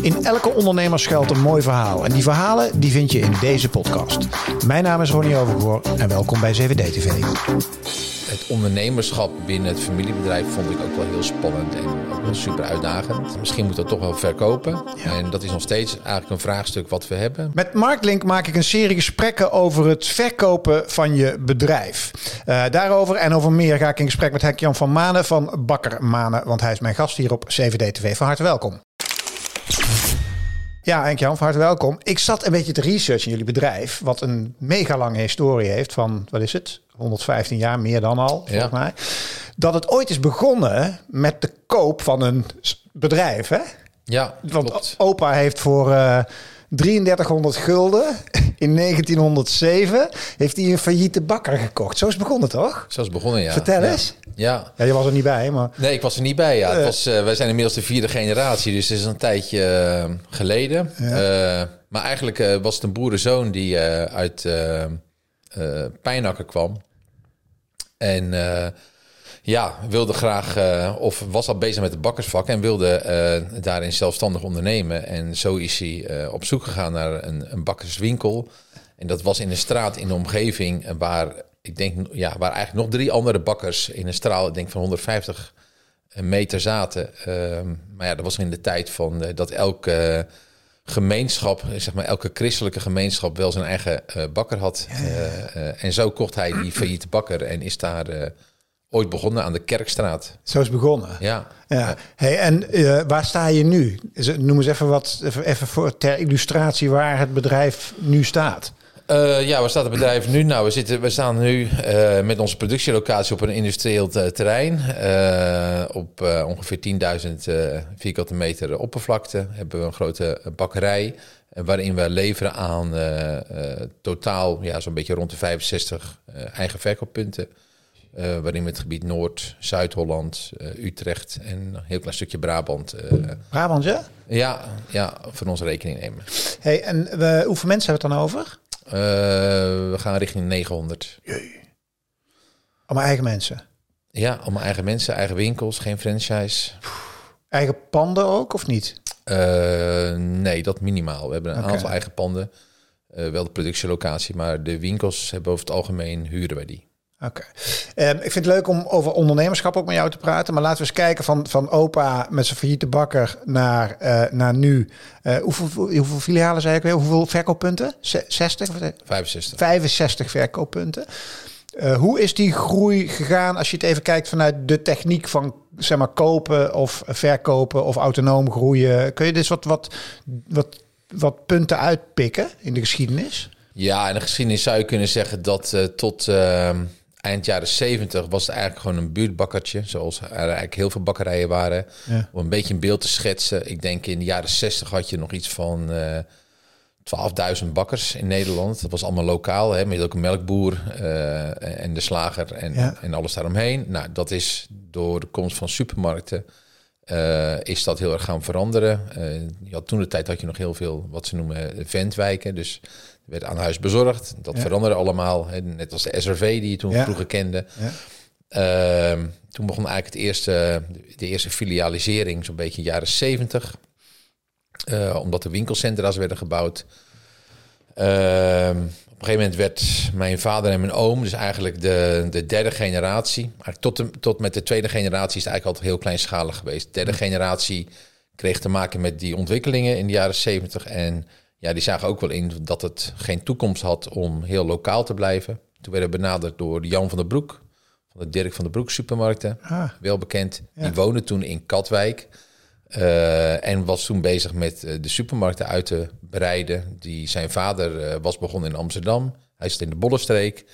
In elke ondernemer schuilt een mooi verhaal. En die verhalen die vind je in deze podcast. Mijn naam is Ronnie Overgoor en welkom bij 7D TV. Het ondernemerschap binnen het familiebedrijf vond ik ook wel heel spannend en ook wel super uitdagend. Misschien moet dat toch wel verkopen. En dat is nog steeds eigenlijk een vraagstuk wat we hebben. Met Marklink maak ik een serie gesprekken over het verkopen van je bedrijf. Uh, daarover en over meer ga ik in gesprek met Henk-Jan van Manen van Bakker Manen. Want hij is mijn gast hier op 7D TV. Van harte welkom. Ja, Henk-Jan, van harte welkom. Ik zat een beetje te researchen in jullie bedrijf, wat een mega lange historie heeft van, wat is het, 115 jaar, meer dan al, volgens ja. mij. Dat het ooit is begonnen met de koop van een bedrijf, hè? Ja, Want klopt. opa heeft voor uh, 3300 gulden in 1907 heeft hij een failliete bakker gekocht. Zo is het begonnen, toch? Zo is het begonnen, ja. Vertel ja. eens. Ja. ja, je was er niet bij, maar... Nee, ik was er niet bij, ja. Het was, uh, wij zijn inmiddels de vierde generatie, dus het is een tijdje uh, geleden. Ja. Maar eigenlijk was het een boerenzoon die uit Pijnakker kwam. En ja, wilde graag, uh, of was al bezig met het bakkersvak en wilde uh, daarin zelfstandig ondernemen. En zo is hij uh, op zoek gegaan naar een, een, bakkerswinkel. En dat was in een straat in de omgeving waar, ik denk, ja, waar eigenlijk nog drie andere bakkers in een straal, ik denk van 150 meter zaten. Ehm, maar ja, dat was in de tijd van dat elke gemeenschap, zeg maar elke christelijke gemeenschap wel zijn eigen bakker had. En zo kocht hij die failliete bakker en is daar ooit begonnen aan de Kerkstraat. Zo is begonnen. Ja. ja. Hey, en uh, waar sta je nu? Noem eens even wat, even voor ter illustratie waar het bedrijf nu staat. Uh, ja, waar staat het bedrijf nu? Nou, we, zitten, we staan nu uh, met onze productielocatie op een industrieel terrein. op ongeveer 10.000 vierkante meter oppervlakte hebben we een grote bakkerij. waarin we leveren aan totaal ja, zo'n beetje rond de 65 eigen verkooppunten. Waarin we het gebied Noord, Zuid-Holland, Utrecht en een heel klein stukje Brabant. Brabant, ja? Ja, ja, voor onze rekening nemen. Hey, en hoeveel mensen hebben we het dan over? We gaan richting 900. Jee. Allemaal eigen mensen? Ja, allemaal eigen mensen, eigen winkels, geen franchise. Eigen panden ook, of niet? nee, dat minimaal. We hebben een okay. aantal eigen panden. wel de productielocatie, maar de winkels hebben over het algemeen huren wij die. Oké. Okay. Um, ik vind het leuk om over ondernemerschap ook met jou te praten. Maar laten we eens kijken van, van opa met zijn failliete bakker naar, uh, naar nu. Uh, hoeveel, hoeveel filialen zei ik weer? Hoeveel verkooppunten? 60? 65. 65 verkooppunten. Uh, hoe is die groei gegaan als je het even kijkt vanuit de techniek van zeg maar, kopen of verkopen of autonoom groeien? Kun je dus wat, wat, wat, wat punten uitpikken in de geschiedenis? Ja, in de geschiedenis zou je kunnen zeggen dat tot uh, eind jaren 70 was het eigenlijk gewoon een buurtbakkertje. Zoals er eigenlijk heel veel bakkerijen waren. Ja. Om een beetje een beeld te schetsen. Ik denk in de jaren 60 had je nog iets van uh, 12.000 bakkers in Nederland. Dat was allemaal lokaal, hè, met ook een melkboer uh, en de slager en, ja. en alles daaromheen. Nou, dat is door de komst van supermarkten. Uh, is dat heel erg gaan veranderen. Uh, je had toen de tijd had je nog heel veel wat ze noemen ventwijken. Dus werd aan huis bezorgd. Dat ja. veranderde allemaal. Hè, net als de SRV die je toen ja. vroeger kende. Ja. Uh, toen begon eigenlijk het eerste, de eerste filialisering, zo'n beetje in de jaren 70. Uh, omdat de winkelcentra's werden gebouwd. Uh, op een gegeven moment werd mijn vader en mijn oom, dus eigenlijk de, de derde generatie. Eigenlijk tot, de, tot met de tweede generatie is het eigenlijk altijd heel kleinschalig geweest. De derde generatie kreeg te maken met die ontwikkelingen in de jaren 70. En ja, die zagen ook wel in dat het geen toekomst had om heel lokaal te blijven. Toen werden we benaderd door Jan van der Broek, van de Dirk van der Broek supermarkten. Ah, wel bekend. Ja. Die woonde toen in Katwijk. Uh, en was toen bezig met uh, de supermarkten uit te breiden. Die, zijn vader uh, was begonnen in Amsterdam. Hij zit in de Bollenstreek.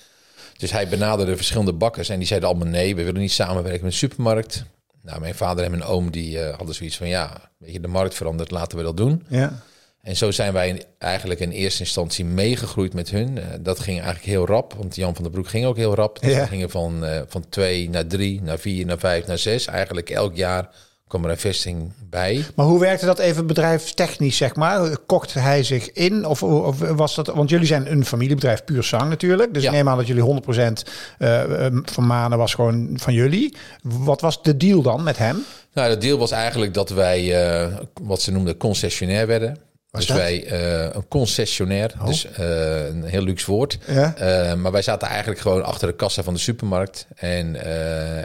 Dus hij benaderde verschillende bakkers en die zeiden allemaal nee, we willen niet samenwerken met de supermarkt. Nou, mijn vader en mijn oom die hadden zoiets van ja, weet je, de markt verandert, laten we dat doen. Ja. En zo zijn wij eigenlijk in eerste instantie meegegroeid met hun. Uh, dat ging eigenlijk heel rap, want Jan van der Broek ging ook heel rap. Dus ja. we gingen van, uh, van twee naar drie, naar vier, naar vijf, naar zes. Eigenlijk elk jaar kwam er een vesting bij. Maar hoe werkte dat even bedrijfstechnisch, zeg maar? Kocht hij zich in? Of, of was dat... Want jullie zijn een familiebedrijf, puur zang natuurlijk. Dus Ja. ik neem aan dat jullie 100% eh, eh, van Manen was gewoon van jullie. Wat was de deal dan met hem? Nou, de deal was eigenlijk dat wij, eh, wat ze noemden, concessionair werden. Dus dat? wij, eh, een concessionair, dus eh, een heel luxe woord. Ja. Eh, maar wij zaten eigenlijk gewoon achter de kassa van de supermarkt. En,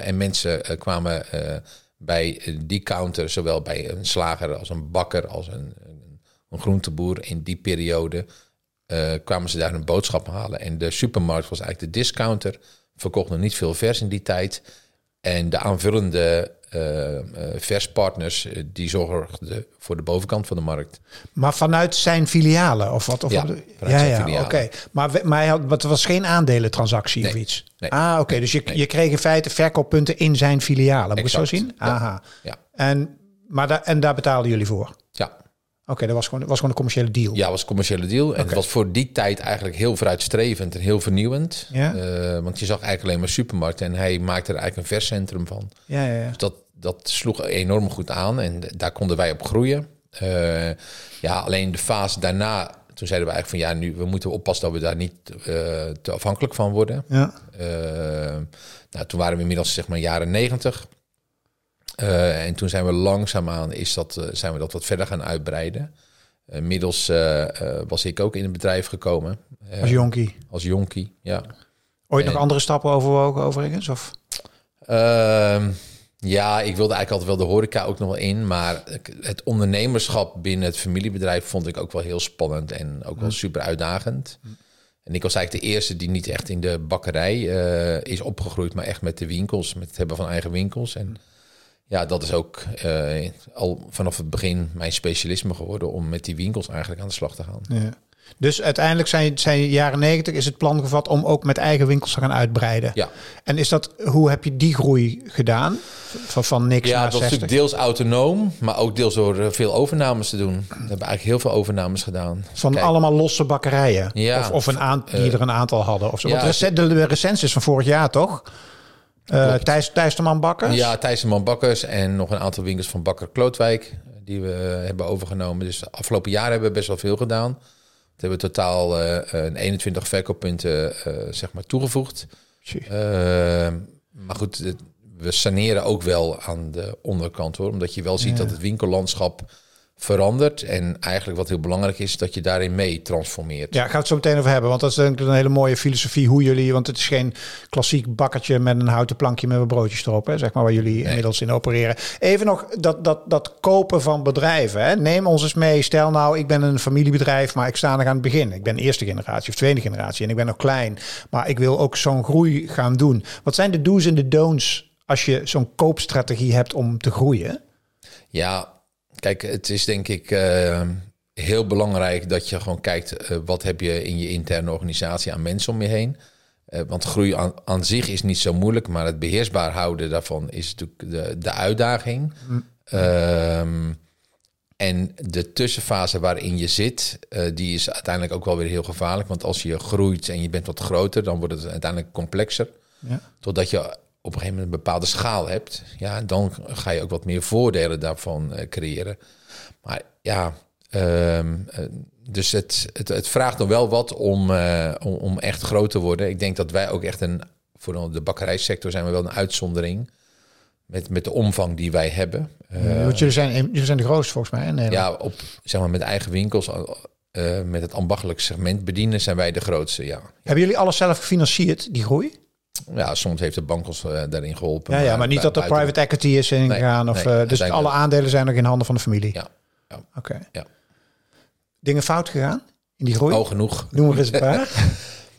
en mensen kwamen bij die counter, zowel bij een slager als een bakker, als een, een, groenteboer in die periode, kwamen ze daar hun boodschap halen. En de supermarkt was eigenlijk de discounter, verkocht nog niet veel vers in die tijd. En de aanvullende verspartners, eh, die zorgden voor de bovenkant van de markt. Maar vanuit zijn filialen of wat? Of Ja, vanuit ja, zijn ja, filialen. oké. Maar, we- maar hij had, het was geen aandelentransactie of Nee, iets? nee, ah, oké. Dus je, nee. je kreeg in feite verkooppunten in zijn filialen. Moet je zo zien? Aha. Ja, En, maar daar en daar betaalden jullie voor? Oké, dat was gewoon, was gewoon een commerciële deal. Ja, was een commerciële deal. En het was voor die tijd eigenlijk heel vooruitstrevend en heel vernieuwend. Ja. Eh, want je zag eigenlijk alleen maar supermarkten en hij maakte er eigenlijk een verscentrum van. ja, ja. ja. Dus dat, dat sloeg enorm goed aan en daar konden wij op groeien. Eh, ja, alleen de fase daarna, toen zeiden we eigenlijk van ja, nu we moeten oppassen dat we daar niet eh, te afhankelijk van worden. ja. Nou, toen waren we inmiddels zeg maar jaren negentig. Eh, en toen zijn we langzaamaan is dat, eh, zijn we dat wat verder gaan uitbreiden. Inmiddels eh, was ik ook in het bedrijf gekomen. Als jonkie. als jonkie, ja. Ooit En- nog andere stappen overwogen overigens? Of? Ehm, ja, ik wilde eigenlijk altijd wel de horeca ook nog wel in. Maar het ondernemerschap binnen het familiebedrijf vond ik ook wel heel spannend en ook wel super uitdagend. En ik was eigenlijk de eerste die niet echt in de bakkerij is opgegroeid, maar echt met de winkels, met het hebben van eigen winkels. En ja, dat is ook eh, al vanaf het begin mijn specialisme geworden om met die winkels eigenlijk aan de slag te gaan. Ja. Dus uiteindelijk zijn, zijn jaren negentig is het plan gevat om ook met eigen winkels te gaan uitbreiden. Ja, En is dat, hoe heb je die groei gedaan? Van, van niks ja naar dat was 60? natuurlijk deels autonoom, maar ook deels door eh, veel overnames te doen. We hebben eigenlijk heel veel overnames gedaan. Van Kijk, allemaal losse bakkerijen? Ja. Of, of een aan, die er een aantal hadden? Of zo. ja, Want recent, de, de recensie is van vorig jaar, toch? Eh Klopt. Thijs, Thijs de Man Bakkers? Ja, Thijsselman Bakkers en nog een aantal winkels van Bakker Klootwijk eh, die we eh, hebben overgenomen. Dus de afgelopen jaren hebben we best wel veel gedaan. We hebben totaal eh, een 21 verkooppunten eh, zeg maar toegevoegd. Tjie. Eh, maar goed, we saneren ook wel aan de onderkant hoor. Omdat je wel ziet Ja. dat het winkellandschap verandert. En eigenlijk wat heel belangrijk is, dat je daarin mee transformeert. Ja, gaan we het zo meteen over hebben. Want dat is denk ik een hele mooie filosofie hoe jullie... Want het is geen klassiek bakkertje met een houten plankje met wat broodjes erop. Hè, zeg maar waar jullie inmiddels in opereren. Even nog dat, dat, dat kopen van bedrijven. Hè. Neem ons eens mee. Stel nou, ik ben een familiebedrijf, maar ik sta nog aan het begin. Ik ben eerste generatie of tweede generatie en ik ben nog klein. Maar ik wil ook zo'n groei gaan doen. Wat zijn de do's en de don'ts als je zo'n koopstrategie hebt om te groeien? Ja, kijk, het is denk ik eh, heel belangrijk dat je gewoon kijkt eh, wat heb je in je interne organisatie aan mensen om je heen. Eh, want groei aan, aan zich is niet zo moeilijk, maar het beheersbaar houden daarvan is natuurlijk de, de uitdaging. Ehm, en de tussenfase waarin je zit, die is uiteindelijk ook wel weer heel gevaarlijk. Want als je groeit en je bent wat groter, dan wordt het uiteindelijk complexer. Ja. Totdat je op een gegeven moment een bepaalde schaal hebt. Ja, dan ga je ook wat meer voordelen daarvan eh, creëren. Maar ja, ehm, eh, dus het, het, het vraagt nog wel wat om, eh, om, om echt groot te worden. Ik denk dat wij ook echt een, voor de bakkerijsector zijn we wel een uitzondering. Met, met de omvang die wij hebben. Eh, Want jullie zijn, jullie zijn de grootste volgens mij. in Nederland. ja, op, zeg maar, met eigen winkels, met het ambachtelijk segment bedienen, zijn wij de grootste, ja. Hebben jullie alles zelf gefinancierd, die groei? Ja, soms heeft de bank ons eh, daarin geholpen. Ja, ja maar niet dat er private equity is ingegaan. of, nee, eh, dus alle aandelen zijn nog in handen van de familie. Ja, ja. Oké. Ja. Dingen fout gegaan in die groei? Oh, genoeg. Noem er eens een paar.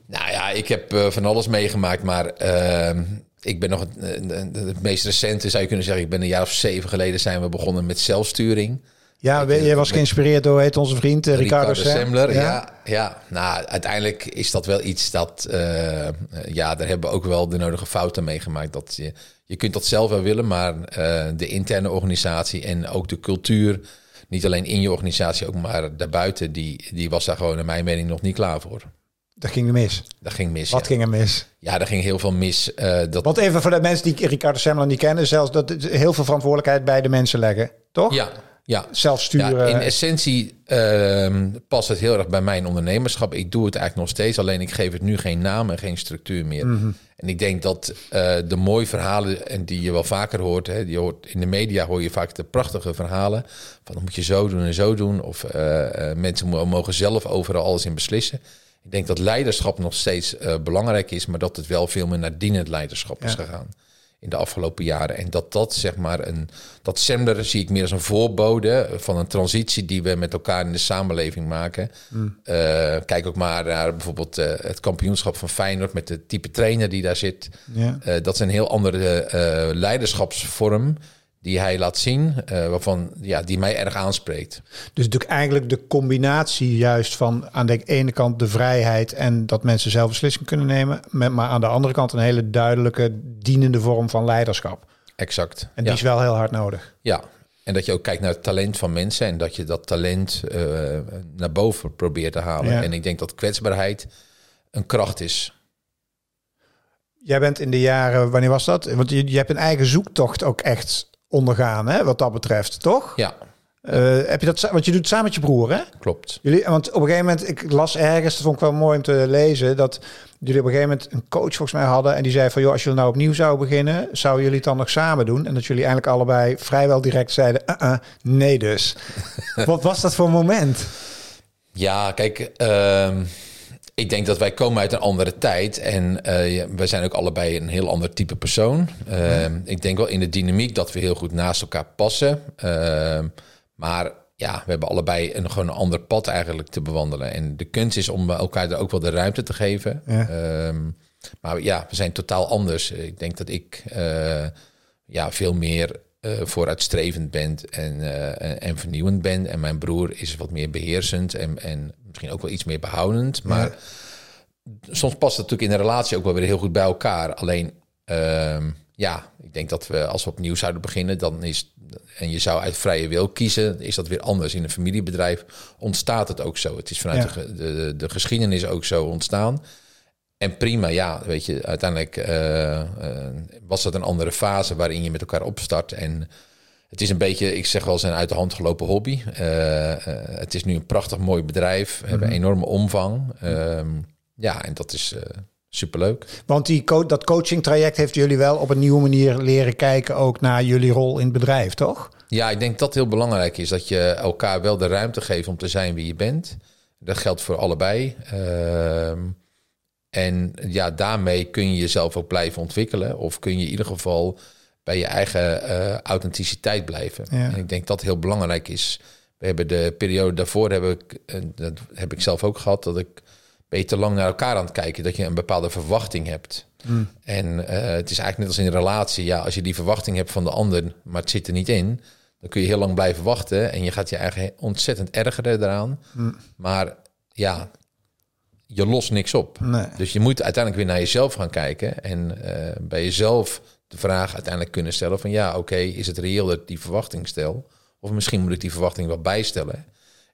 Nou ja, ik heb eh, van alles meegemaakt, maar ehm, ik ben nog het, het meest recente, zou je kunnen zeggen. Ik ben een jaar of zeven geleden zijn we begonnen met zelfsturing. Ja, jij was geïnspireerd door heet onze vriend eh, Ricardo, Sem. Semmler. Ja. Ja, nou, uiteindelijk is dat wel iets dat, eh, ja, daar hebben we ook wel de nodige fouten meegemaakt. Dat je, je kunt dat zelf wel willen, maar eh, de interne organisatie en ook de cultuur, niet alleen in je organisatie, ook maar daarbuiten, die, die was daar gewoon naar mijn mening nog niet klaar voor. Dat ging mis. Dat ging mis. Wat ja. ging er mis? Ja, er ging heel veel mis. Uh, dat... Want even voor de mensen die Ricardo Semler niet kennen, zelfs dat heel veel verantwoordelijkheid bij de mensen leggen, toch? Ja, ja. Zelf sturen. Ja, in essentie uh, past het heel erg bij mijn ondernemerschap. Ik doe het eigenlijk nog steeds, alleen ik geef het nu geen naam en geen structuur meer. Mm -hmm. En ik denk dat uh, de mooie verhalen, en die je wel vaker hoort, hè, die hoort, in de media hoor je vaak de prachtige verhalen. Van dan moet je zo doen en zo doen. Of uh, mensen mogen zelf overal alles in beslissen. Ik denk dat leiderschap nog steeds belangrijk is, maar dat het wel veel meer naar dienend leiderschap is gegaan in de afgelopen jaren. En dat dat zeg maar een dat Semler zie ik meer als een voorbode van een transitie die we met elkaar in de samenleving maken. Mm. Uh, kijk ook maar naar bijvoorbeeld uh, het kampioenschap van Feyenoord met de type trainer die daar zit. Uh, dat is een heel andere leiderschapsvorm die hij laat zien, uh, waarvan ja, die mij erg aanspreekt. Dus natuurlijk eigenlijk de combinatie juist van aan de ene kant de vrijheid en dat mensen zelf beslissingen kunnen nemen, met, maar aan de andere kant een hele duidelijke dienende vorm van leiderschap. Exact. En die ja. is wel heel hard nodig. Ja. En dat je ook kijkt naar het talent van mensen en dat je dat talent uh, naar boven probeert te halen. Ja. En ik denk dat kwetsbaarheid een kracht is. Jij bent in de jaren, wanneer was dat? Want je, je hebt een eigen zoektocht ook echt ondergaan, hè, wat dat betreft, toch? Ja. Uh, heb je dat, want je doet het samen met je broer, hè? Klopt. Jullie, want op een gegeven moment, ik las ergens, dat vond ik wel mooi om te lezen, dat jullie op een gegeven moment een coach volgens mij hadden en die zei van, joh, als jullie nou opnieuw zouden beginnen, zouden jullie het dan nog samen doen? En dat jullie eigenlijk allebei vrijwel direct zeiden, uh -uh, nee dus. wat was dat voor een moment? Ja, kijk, uh, ik denk dat wij komen uit een andere tijd en uh, wij zijn ook allebei een heel ander type persoon. Uh, ja. Ik denk wel in de dynamiek dat we heel goed naast elkaar passen. Uh, maar ja, we hebben allebei een, gewoon een ander pad eigenlijk te bewandelen. En de kunst is om elkaar er ook wel de ruimte te geven. Ja. maar ja, we zijn totaal anders. Ik denk dat ik ja, veel meer vooruitstrevend ben en, en, en vernieuwend ben. En mijn broer is wat meer beheersend en, en misschien ook wel iets meer behoudend. Maar ja. soms past het natuurlijk in een relatie ook wel weer heel goed bij elkaar. Alleen, uh, ja, ik denk dat we als we opnieuw zouden beginnen, dan is en je zou uit vrije wil kiezen, is dat weer anders. In een familiebedrijf ontstaat het ook zo. Het is vanuit ja. de, de, de, geschiedenis ook zo ontstaan. En prima, ja, weet je, uiteindelijk uh, uh, was dat een andere fase waarin je met elkaar opstart. En het is een beetje, ik zeg wel eens, een uit de hand gelopen hobby. Uh, het is nu een prachtig mooi bedrijf. We hebben een enorme omvang. ja, en dat is superleuk. Want die co dat coaching traject heeft jullie wel op een nieuwe manier leren kijken ook naar jullie rol in het bedrijf, toch? Ja, ik denk dat heel belangrijk is. Dat je elkaar wel de ruimte geeft om te zijn wie je bent. Dat geldt voor allebei. Uh, en ja, daarmee kun je jezelf ook blijven ontwikkelen. Of kun je in ieder geval bij je eigen uh, authenticiteit blijven. Ja. En ik denk dat heel belangrijk is. We hebben de periode daarvoor, heb ik, dat heb ik zelf ook gehad, dat ik te lang naar elkaar aan het kijken, dat je een bepaalde verwachting hebt. Mm. En uh, het is eigenlijk net als in een relatie. Ja, als je die verwachting hebt van de ander, maar het zit er niet in, dan kun je heel lang blijven wachten en je gaat je eigen ontzettend ergeren eraan. Mm. Maar ja, je lost niks op. Nee. Dus je moet uiteindelijk weer naar jezelf gaan kijken en uh, bij jezelf de vraag uiteindelijk kunnen stellen van ja, oké, okay, is het reëel dat ik die verwachting stel? Of misschien moet ik die verwachting wel bijstellen.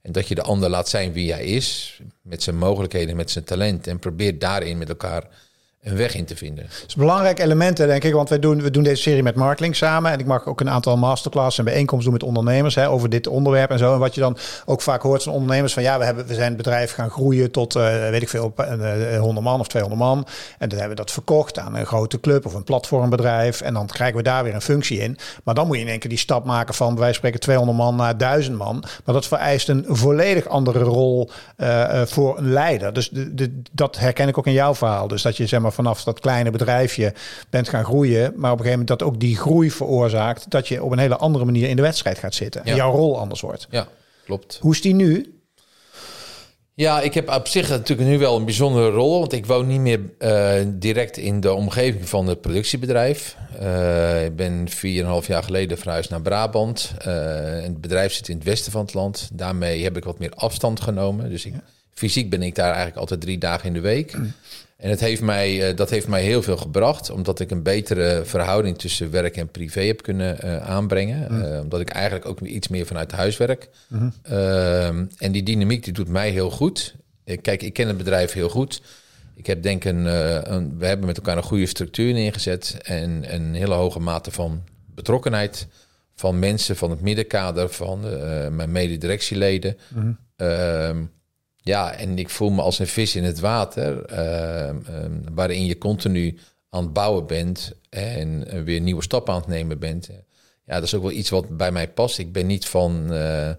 En dat je de ander laat zijn wie hij is, met zijn mogelijkheden, met zijn talent. En probeert daarin met elkaar een weg in te vinden. Dat is belangrijke elementen, denk ik. Want wij doen, we doen deze serie met Marketing samen. En ik mag ook een aantal masterclass en bijeenkomsten doen met ondernemers hè, over dit onderwerp en zo. En wat je dan ook vaak hoort van ondernemers van ja, we, hebben, we zijn het bedrijf gaan groeien tot, uh, weet ik veel, uh, 100 man of 200 man. En dan hebben we dat verkocht aan een grote club of een platformbedrijf. En dan krijgen we daar weer een functie in. Maar dan moet je in één keer die stap maken van wij spreken 200 man naar 1000 man. Maar dat vereist een volledig andere rol voor een leider. Dus de, de, dat herken ik ook in jouw verhaal. Dus dat je zeg maar vanaf dat kleine bedrijfje bent gaan groeien. Maar op een gegeven moment dat ook die groei veroorzaakt. Dat je op een hele andere manier in de wedstrijd gaat zitten. Ja. En jouw rol anders wordt. Ja, klopt. Hoe is die nu? Ja, ik heb op zich natuurlijk nu wel een bijzondere rol. Want ik woon niet meer uh, direct in de omgeving van het productiebedrijf. Uh, ik ben 4,5 jaar geleden verhuisd naar Brabant. Uh, het bedrijf zit in het westen van het land. Daarmee heb ik wat meer afstand genomen. Dus ik, ja. fysiek ben ik daar eigenlijk altijd drie dagen in de week. En het heeft mij, dat heeft mij heel veel gebracht, omdat ik een betere verhouding tussen werk en privé heb kunnen uh, aanbrengen. Mm. Uh, omdat ik eigenlijk ook iets meer vanuit huis werk. Mm -hmm. uh, en die dynamiek die doet mij heel goed. eh, kijk, ik ken het bedrijf heel goed. Ik heb denk een, eh, een, we hebben met elkaar een goede structuur neergezet en een hele hoge mate van betrokkenheid van mensen van het middenkader, van mijn mededirectieleden. Mm ja, en ik voel me als een vis in het water, uh, waarin je continu aan het bouwen bent en weer nieuwe stappen aan het nemen bent. Ja, dat is ook wel iets wat bij mij past. Ik ben niet van uh,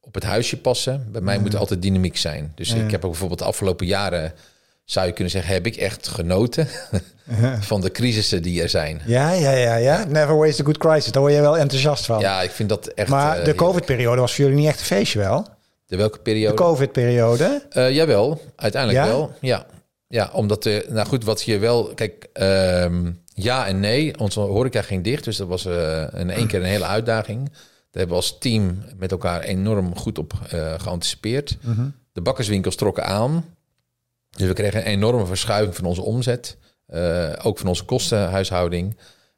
op het huisje passen. Bij mij moet er altijd dynamiek zijn. Dus ik heb ook bijvoorbeeld de afgelopen jaren, zou je kunnen zeggen, heb ik echt genoten van de crisissen die er zijn. Ja, ja, ja, ja. Never waste a good crisis. Daar word je wel enthousiast van. Ja, ik vind dat echt... Maar de COVID-periode was voor jullie niet echt een feestje wel? De welke periode? De COVID-periode? Uh, jawel, uiteindelijk wel. Ja, ja omdat de, nou goed, wat je wel, kijk, um, ja en nee. Onze horeca ging dicht, dus dat was uh, in één keer een hele uitdaging. Daar hebben we als team met elkaar enorm goed op uh, geanticipeerd. -hmm. De bakkerswinkels trokken aan, dus we kregen een enorme verschuiving van onze omzet, ook van onze kostenhuishouding.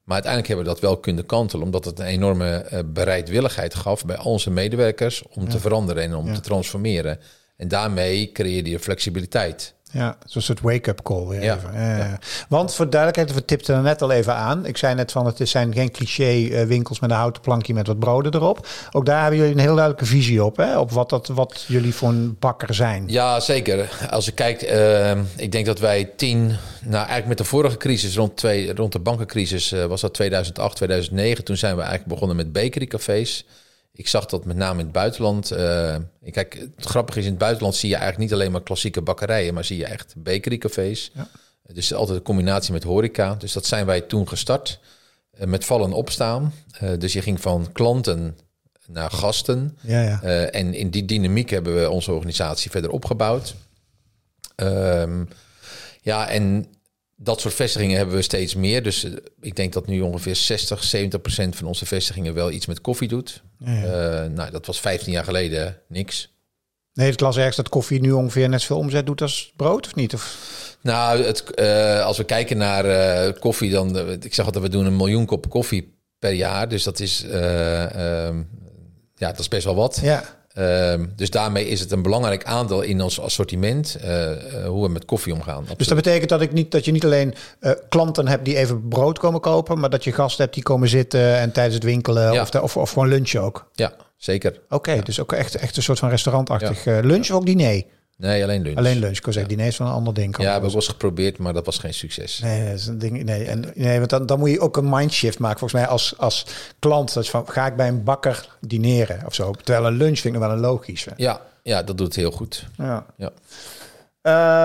Maar uiteindelijk hebben we dat wel kunnen kantelen, omdat het een enorme uh, bereidwilligheid gaf bij onze medewerkers om ja. te veranderen en om ja. te transformeren. En daarmee creëerde je flexibiliteit. Ja, zo'n soort wake-up call weer ja, even. Ja. Want voor duidelijkheid, we tipten er net al even aan. Ik zei net van, het zijn geen cliché winkels met een houten plankje met wat broden erop. Ook daar hebben jullie een heel duidelijke visie op, hè? Op wat, dat, wat jullie voor een bakker zijn. Ja, zeker. Als je kijkt, uh, ik denk dat wij tien... Nou, eigenlijk met de vorige crisis, rond, twee, rond de bankencrisis, uh, was dat 2008, 2009. Toen zijn we eigenlijk begonnen met bakerycafés. Ik zag dat met name in het buitenland. Uh, kijk, het grappige is, in het buitenland zie je eigenlijk niet alleen maar klassieke bakkerijen, maar zie je echt bakerycafés. Ja. Dus altijd een combinatie met horeca. Dus dat zijn wij toen gestart. Uh, met vallen opstaan. Uh, dus je ging van klanten naar gasten. Ja, ja. en in die dynamiek hebben we onze organisatie verder opgebouwd. Um, ja, en dat soort vestigingen hebben we steeds meer. Dus uh, ik denk dat nu ongeveer 60, 70 procent van onze vestigingen wel iets met koffie doet. Ja, ja. Uh, nou, dat was 15 jaar geleden niks. Nee, het las ergens dat koffie nu ongeveer net zoveel omzet doet als brood, of niet? Of? Nou, het, uh, als we kijken naar koffie, dan... ik zeg altijd, we doen een miljoen koppen koffie per jaar. Dus dat is... Ehm, ja, dat is best wel wat. Ja. Uh, dus daarmee is het een belangrijk aandeel in ons assortiment, uh, uh, hoe we met koffie omgaan. Absoluut. Dus dat betekent dat, ik niet, dat je niet alleen uh, klanten hebt die even brood komen kopen, maar dat je gasten hebt die komen zitten en tijdens het winkelen ja. of, de, of, of, gewoon lunchen ook? Ja, zeker. Oké, okay, ja. dus ook echt, echt een soort van restaurantachtig ja. lunch of ook diner? Nee, alleen lunch. Alleen lunch. Ik kon zeggen, ja. diner is van een ander ding. Ja, we hebben was geprobeerd, maar dat was geen succes. Nee, dat is een ding. Nee, en, nee want dan, dan moet je ook een mindshift maken. Volgens mij als, als klant. Dat is van, ga ik bij een bakker dineren of zo? Terwijl een lunch vind ik wel een logisch. Hè? Ja, ja, dat doet het heel goed. Ja. ja.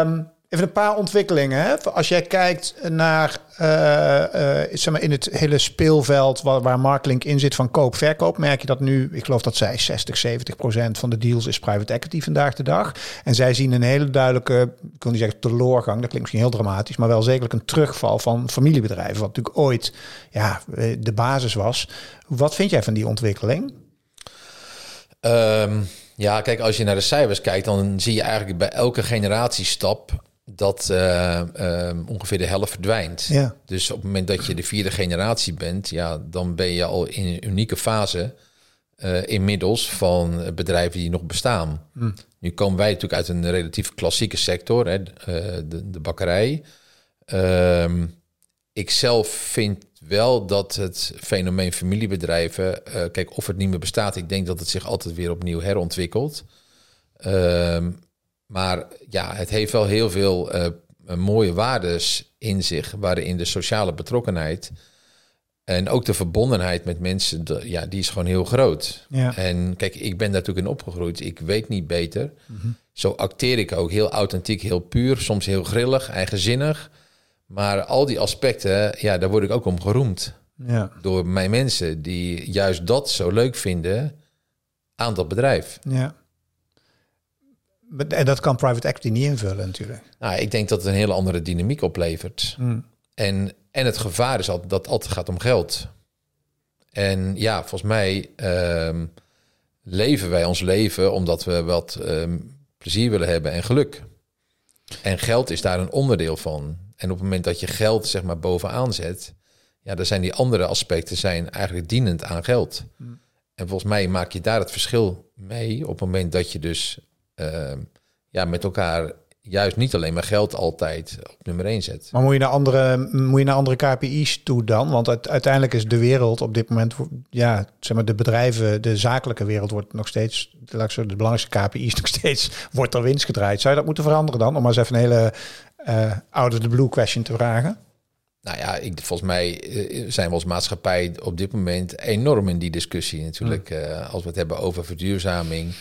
Um, Even een paar ontwikkelingen. Hè? Als jij kijkt naar uh, uh, zeg maar in het hele speelveld waar, waar Marklink in zit van koop-verkoop, merk je dat nu, ik geloof dat zij 60, 70 procent van de deals is private equity vandaag de dag. En zij zien een hele duidelijke, ik wil niet zeggen teleurgang, dat klinkt misschien heel dramatisch, maar wel zeker een terugval van familiebedrijven, wat natuurlijk ooit ja, de basis was. Wat vind jij van die ontwikkeling? Um, ja, kijk, als je naar de cijfers kijkt, dan zie je eigenlijk bij elke generatiestap dat uh, uh, ongeveer de helft verdwijnt. Ja. Dus op het moment dat je de vierde generatie bent, ja, dan ben je al in een unieke fase uh, inmiddels van bedrijven die nog bestaan. Mm. Nu komen wij natuurlijk uit een relatief klassieke sector, hè, de, de, bakkerij. Ehm, ik zelf vind wel dat het fenomeen familiebedrijven, kijk of het niet meer bestaat, ik denk dat het zich altijd weer opnieuw herontwikkelt. Ehm, maar ja, het heeft wel heel veel uh, mooie waardes in zich, waarin de sociale betrokkenheid en ook de verbondenheid met mensen, de, ja, die is gewoon heel groot. Ja. En kijk, ik ben daar natuurlijk in opgegroeid. Ik weet niet beter. Mm -hmm. Zo acteer ik ook heel authentiek, heel puur, soms heel grillig, eigenzinnig. Maar al die aspecten, ja, daar word ik ook om geroemd. Ja. Door mijn mensen die juist dat zo leuk vinden aan dat bedrijf. Ja. En dat kan private equity niet invullen natuurlijk. Nou, ik denk dat het een hele andere dynamiek oplevert. Mm. En, en het gevaar is altijd dat het altijd gaat om geld. En ja, volgens mij um, leven wij ons leven omdat we wat um, plezier willen hebben en geluk. En geld is daar een onderdeel van. En op het moment dat je geld zeg maar bovenaan zet, ja, dan zijn die andere aspecten zijn eigenlijk dienend aan geld. En volgens mij maak je daar het verschil mee op het moment dat je dus ja, met elkaar juist niet alleen maar geld altijd op nummer 1 zet. Maar moet je naar andere, moet je naar andere KPI's toe dan? Want uiteindelijk is de wereld op dit moment, ja, zeg maar de bedrijven, de zakelijke wereld wordt nog steeds, de belangrijkste KPI's nog steeds, wordt er winst gedraaid. Zou je dat moeten veranderen dan? Om maar eens even een hele uh, out of the blue question te vragen. Nou ja, ik, volgens mij eh, zijn we als maatschappij op dit moment enorm in die discussie natuurlijk. Hmm. Uh, als we het hebben over verduurzaming.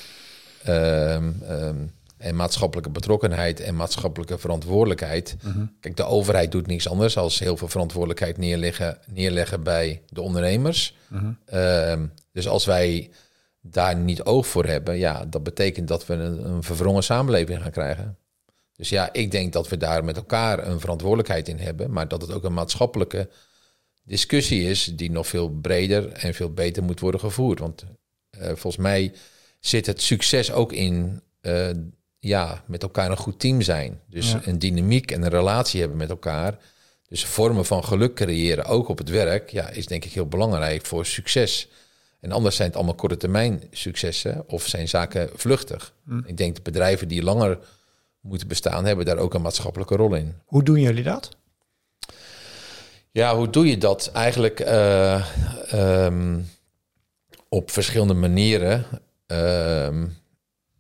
Ehm, ehm, en maatschappelijke betrokkenheid en maatschappelijke verantwoordelijkheid. Mhm. Kijk, de overheid doet niks anders als heel veel verantwoordelijkheid neerleggen, neerleggen bij de ondernemers. Mhm. Ehm, dus als wij daar niet oog voor hebben, ja, dat betekent dat we een, een verwrongen samenleving gaan krijgen. Dus ja, ik denk dat we daar met elkaar een verantwoordelijkheid in hebben, maar dat het ook een maatschappelijke discussie is die nog veel breder en veel beter moet worden gevoerd. Want uh, volgens mij zit het succes ook in uh, ja, met elkaar een goed team zijn. Dus een dynamiek en een relatie hebben met elkaar. Dus vormen van geluk creëren, ook op het werk, ja, is denk ik heel belangrijk voor succes. En anders zijn het allemaal korte termijn successen of zijn zaken vluchtig. Hm. Ik denk de bedrijven die langer moeten bestaan, hebben daar ook een maatschappelijke rol in. Hoe doen jullie dat? Ja, hoe doe je dat? Eigenlijk uh, um, op verschillende manieren. Uh,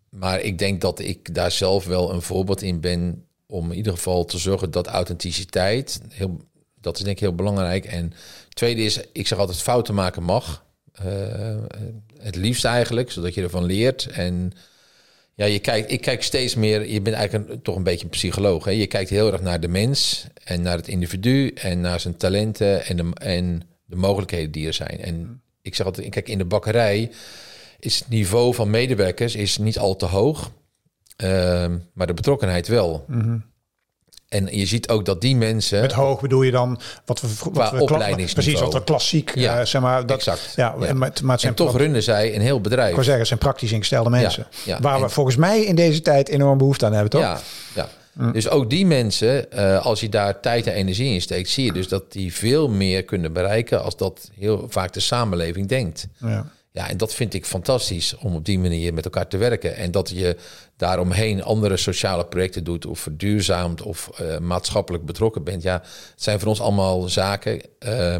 maar ik denk dat ik daar zelf wel een voorbeeld in ben om in ieder geval te zorgen dat authenticiteit, heel, dat is denk ik heel belangrijk. En tweede is, ik zeg altijd fouten maken mag. Uh, het liefst eigenlijk, zodat je ervan leert. En ja, je kijkt, ik kijk steeds meer, je bent eigenlijk een, toch een beetje een psycholoog. Hè? Je kijkt heel erg naar de mens en naar het individu en naar zijn talenten en de, en de mogelijkheden die er zijn. En ik zeg altijd, kijk, in de bakkerij is het niveau van medewerkers is niet al te hoog, ehm, maar de betrokkenheid wel. Mhm. En je ziet ook dat die mensen. Met hoog bedoel je dan wat we wat we precies wat we klassiek ja, uh, zeg maar dat exact. Ja, ja. Maar, maar en toch runnen zij een heel bedrijf. Ik wil zeggen, zijn praktisch ingestelde mensen. Ja, waar we volgens mij in deze tijd enorm behoefte aan hebben, toch? Ja, ja. Mm. Dus ook die mensen, uh, als je daar tijd en energie in steekt, zie je dus dat die veel meer kunnen bereiken als dat heel vaak de samenleving denkt. Ja. Ja, en dat vind ik fantastisch om op die manier met elkaar te werken. En dat je daaromheen andere sociale projecten doet of verduurzaamt of uh, maatschappelijk betrokken bent. Ja, het zijn voor ons allemaal zaken. Uh,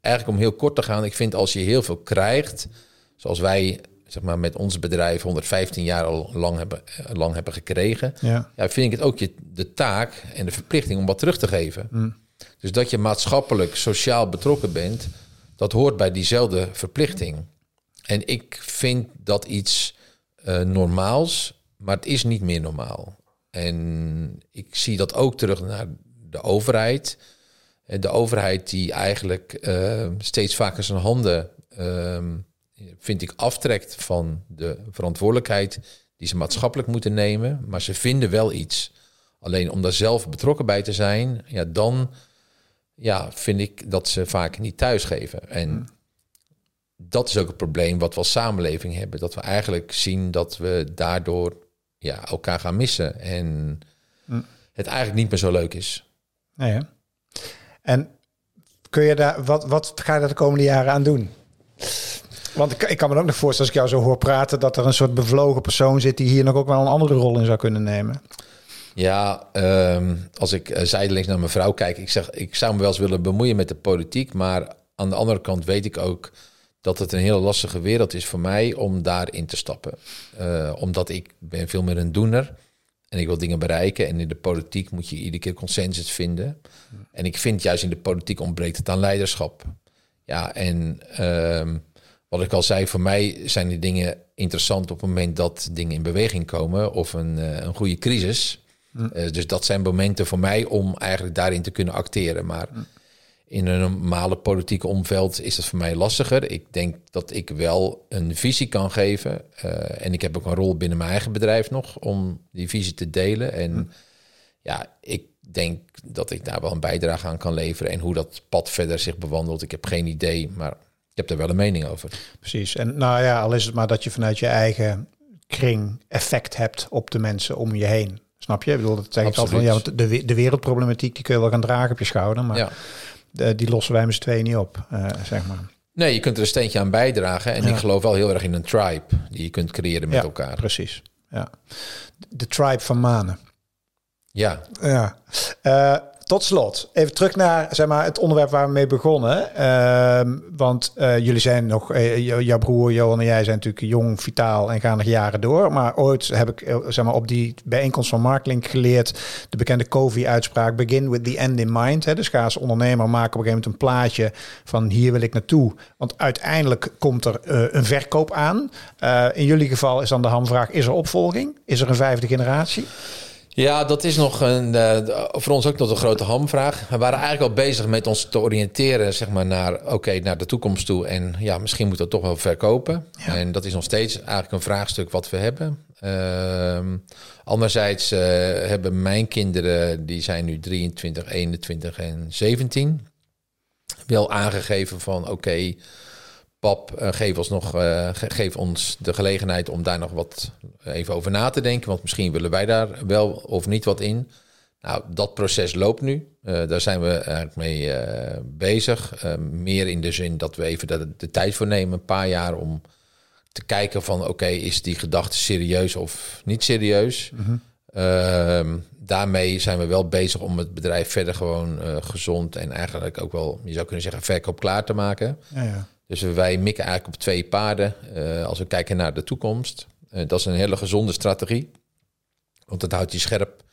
eigenlijk om heel kort te gaan, ik vind als je heel veel krijgt, zoals wij zeg maar, met ons bedrijf 115 jaar al lang hebben, uh, lang hebben gekregen, ja. ja. vind ik het ook je, de taak en de verplichting om wat terug te geven. Mm. Dus dat je maatschappelijk, sociaal betrokken bent, dat hoort bij diezelfde verplichting. En ik vind dat iets uh, normaals, maar het is niet meer normaal. En ik zie dat ook terug naar de overheid. De overheid die eigenlijk uh, steeds vaker zijn handen, uh, vind ik, aftrekt van de verantwoordelijkheid die ze maatschappelijk moeten nemen. Maar ze vinden wel iets. Alleen om daar zelf betrokken bij te zijn, ja, dan ja, vind ik dat ze vaak niet thuisgeven. En hmm dat is ook het probleem wat we als samenleving hebben. Dat we eigenlijk zien dat we daardoor ja, elkaar gaan missen. En hm. het eigenlijk niet meer zo leuk is. Nee, ja. En kun je daar, wat, wat ga je daar de komende jaren aan doen? Want ik, ik kan me ook nog voorstellen, als ik jou zo hoor praten, dat er een soort bevlogen persoon zit die hier nog ook wel een andere rol in zou kunnen nemen. Ja, ehm, als ik uh, zijdelings naar mijn vrouw kijk, ik zeg, ik zou me wel eens willen bemoeien met de politiek, maar aan de andere kant weet ik ook dat het een hele lastige wereld is voor mij om daarin te stappen. Uh, omdat ik ben veel meer een doener en ik wil dingen bereiken. En in de politiek moet je iedere keer consensus vinden. En ik vind juist in de politiek ontbreekt het aan leiderschap. Ja, en uh, wat ik al zei, voor mij zijn die dingen interessant op het moment dat dingen in beweging komen of een, uh, een goede crisis. Uh, dus dat zijn momenten voor mij om eigenlijk daarin te kunnen acteren. Maar in een normale politieke omveld is dat voor mij lastiger. Ik denk dat ik wel een visie kan geven. Uh, en ik heb ook een rol binnen mijn eigen bedrijf nog om die visie te delen. En hm. ja, ik denk dat ik daar wel een bijdrage aan kan leveren. En hoe dat pad verder zich bewandelt, ik heb geen idee. Maar ik heb er wel een mening over. Precies. En nou ja, al is het maar dat je vanuit je eigen kring effect hebt op de mensen om je heen. Snap je? Ik bedoel, dat zeg ik altijd van ja, want de, de wereldproblematiek die kun je wel gaan dragen op je schouder. Maar ja die lossen wij met z'n tweeën niet op, uh, zeg maar. Nee, je kunt er een steentje aan bijdragen. En ik geloof wel heel erg in een tribe die je kunt creëren met ja, elkaar. Precies. ja. De tribe van manen. Ja. Ja. Uh, tot slot, even terug naar zeg maar, het onderwerp waar we mee begonnen. Uh, want uh, jullie zijn nog, uh, jouw broer Johan en jij zijn natuurlijk jong, vitaal en gaan nog jaren door. Maar ooit heb ik zeg maar, op die bijeenkomst van Marklink geleerd de bekende Covey-uitspraak: begin with the end in mind. Hè. Dus ga ondernemer maken op een gegeven moment een plaatje van hier wil ik naartoe. Want uiteindelijk komt er een verkoop aan. in jullie geval is dan de hamvraag: is er opvolging? Is er een vijfde generatie? Ja, dat is nog een, uh, voor ons ook nog een grote hamvraag. We waren eigenlijk al bezig met ons te oriënteren zeg maar, naar, oké, naar de toekomst toe. En ja, misschien moeten we toch wel verkopen. En dat is nog steeds eigenlijk een vraagstuk wat we hebben. Uh, anderzijds uh, hebben mijn kinderen, die zijn nu 23, 21 en 17, wel aangegeven van oké, pap, uh, geef, ons nog, uh, geef ons de gelegenheid om daar nog wat even over na te denken. Want misschien willen wij daar wel of niet wat in. Nou, dat proces loopt nu. Uh, daar zijn we eigenlijk mee bezig. meer in de zin dat we even de, de, tijd voor nemen, een paar jaar, om te kijken van oké, is die gedachte serieus of niet serieus? Mm -hmm. daarmee zijn we wel bezig om het bedrijf verder gewoon gezond en eigenlijk ook wel, je zou kunnen zeggen, verkoop klaar te maken. Ja, ja. Dus wij mikken eigenlijk op twee paarden uh, als we kijken naar de toekomst. Uh, dat is een hele gezonde strategie, want het houdt je scherp.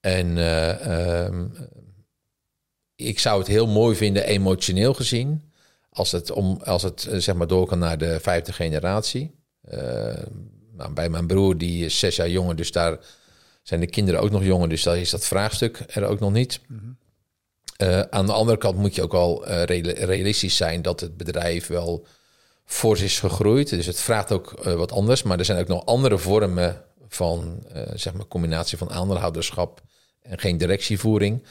En uh, um, ik zou het heel mooi vinden, emotioneel gezien, als het, om, als het zeg maar door kan naar de vijfde generatie. Nou, bij mijn broer, die is zes jaar jonger, dus daar zijn de kinderen ook nog jonger, dus daar is dat vraagstuk er ook nog niet. Mm. Uh, aan de andere kant moet je ook al uh, realistisch zijn dat het bedrijf wel fors is gegroeid. Dus het vraagt ook uh, wat anders. Maar er zijn ook nog andere vormen van zeg maar combinatie van aandeelhouderschap en geen directievoering.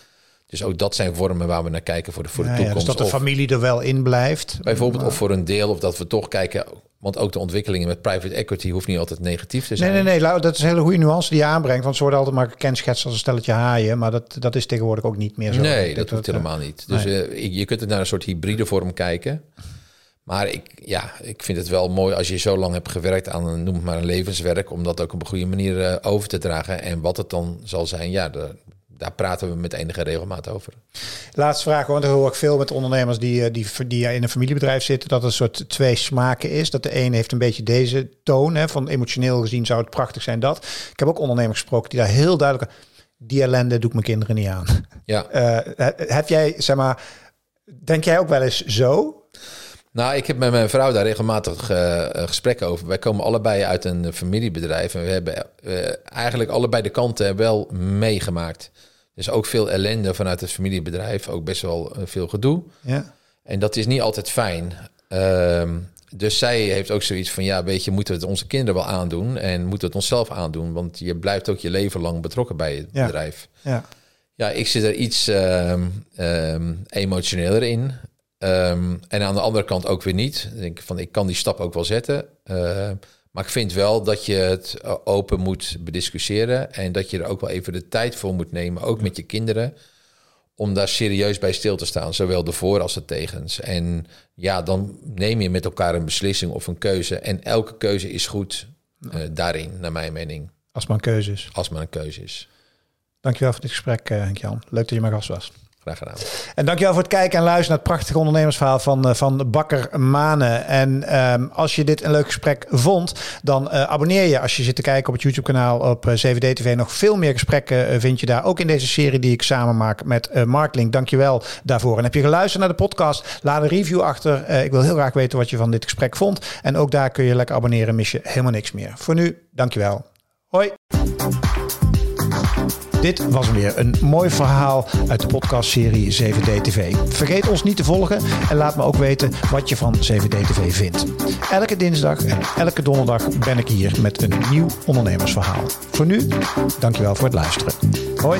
Dus ook dat zijn vormen waar we naar kijken voor de, voor de toekomst. Ja, dus dat de familie er wel in blijft. Bijvoorbeeld, of voor een deel, of dat we toch kijken. Want ook de ontwikkelingen met private equity hoeft niet altijd negatief te zijn. Nee, nee, nee. Dat is een hele goede nuance die je aanbrengt. Want ze worden altijd maar kenschetst als een stelletje haaien. Maar dat, dat is tegenwoordig ook niet meer zo. Nee, dat, hoeft helemaal niet. Dus nee. je kunt het naar een soort hybride vorm kijken. Maar ik, ja, ik vind het wel mooi als je zo lang hebt gewerkt aan, noem het maar een levenswerk, om dat ook op een goede manier uh, over te dragen. En wat het dan zal zijn, ja, de, daar praten we met enige regelmaat over. Laatste vraag, want ik hoor ik veel met ondernemers die, eh, die, die in een familiebedrijf zitten, dat er een soort twee smaken is. Dat de een heeft een beetje deze toon, hè, van emotioneel gezien zou het prachtig zijn dat. Ik heb ook ondernemers gesproken die daar heel duidelijk, die ellende doe ik mijn kinderen niet aan. Ja. Uh, heb jij, zeg maar, denk jij ook wel eens zo? Nou, ik heb met mijn vrouw daar regelmatig uh, gesprekken over. Wij komen allebei uit een familiebedrijf en we hebben uh, eigenlijk allebei de kanten wel meegemaakt. Dus ook veel ellende vanuit het familiebedrijf, ook best wel veel gedoe. Ja. En dat is niet altijd fijn. Uh, dus zij heeft ook zoiets van, ja, weet je, moeten we het onze kinderen wel aandoen en moeten we het onszelf aandoen, want je blijft ook je leven lang betrokken bij het ja. bedrijf. Ja. ja, ik zit er iets uh, emotioneler in. Um, en aan de andere kant ook weer niet. Ik denk van, ik kan die stap ook wel zetten. Uh, maar ik vind wel dat je het open moet bediscussiëren. En dat je er ook wel even de tijd voor moet nemen, ook met je kinderen. Om daar serieus bij stil te staan, zowel de voor als de tegens. En ja, dan neem je met elkaar een beslissing of een keuze. En elke keuze is goed uh, daarin, naar mijn mening. Als maar een keuze is. Als maar een keuze is. Dankjewel voor dit gesprek, uh, Henk-Jan. Leuk dat je mijn gast was. Graag. En dankjewel voor het kijken en luisteren naar het prachtige ondernemersverhaal van, van Bakker Manen. En um, als je dit een leuk gesprek vond, dan uh, abonneer je als je zit te kijken op het YouTube-kanaal op uh, 7D TV. Nog veel meer gesprekken vind je daar. Ook in deze serie die ik samen maak met uh, Mark Link. Dankjewel daarvoor. En heb je geluisterd naar de podcast? Laat een review achter. ik wil heel graag weten wat je van dit gesprek vond. En ook daar kun je lekker abonneren. Mis je helemaal niks meer. Voor nu, dankjewel. Hoi. Dit was weer een mooi verhaal uit de podcastserie 7D TV. Vergeet ons niet te volgen en laat me ook weten wat je van 7D TV vindt. Elke dinsdag en elke donderdag ben ik hier met een nieuw ondernemersverhaal. Voor nu, dankjewel voor het luisteren. Hoi!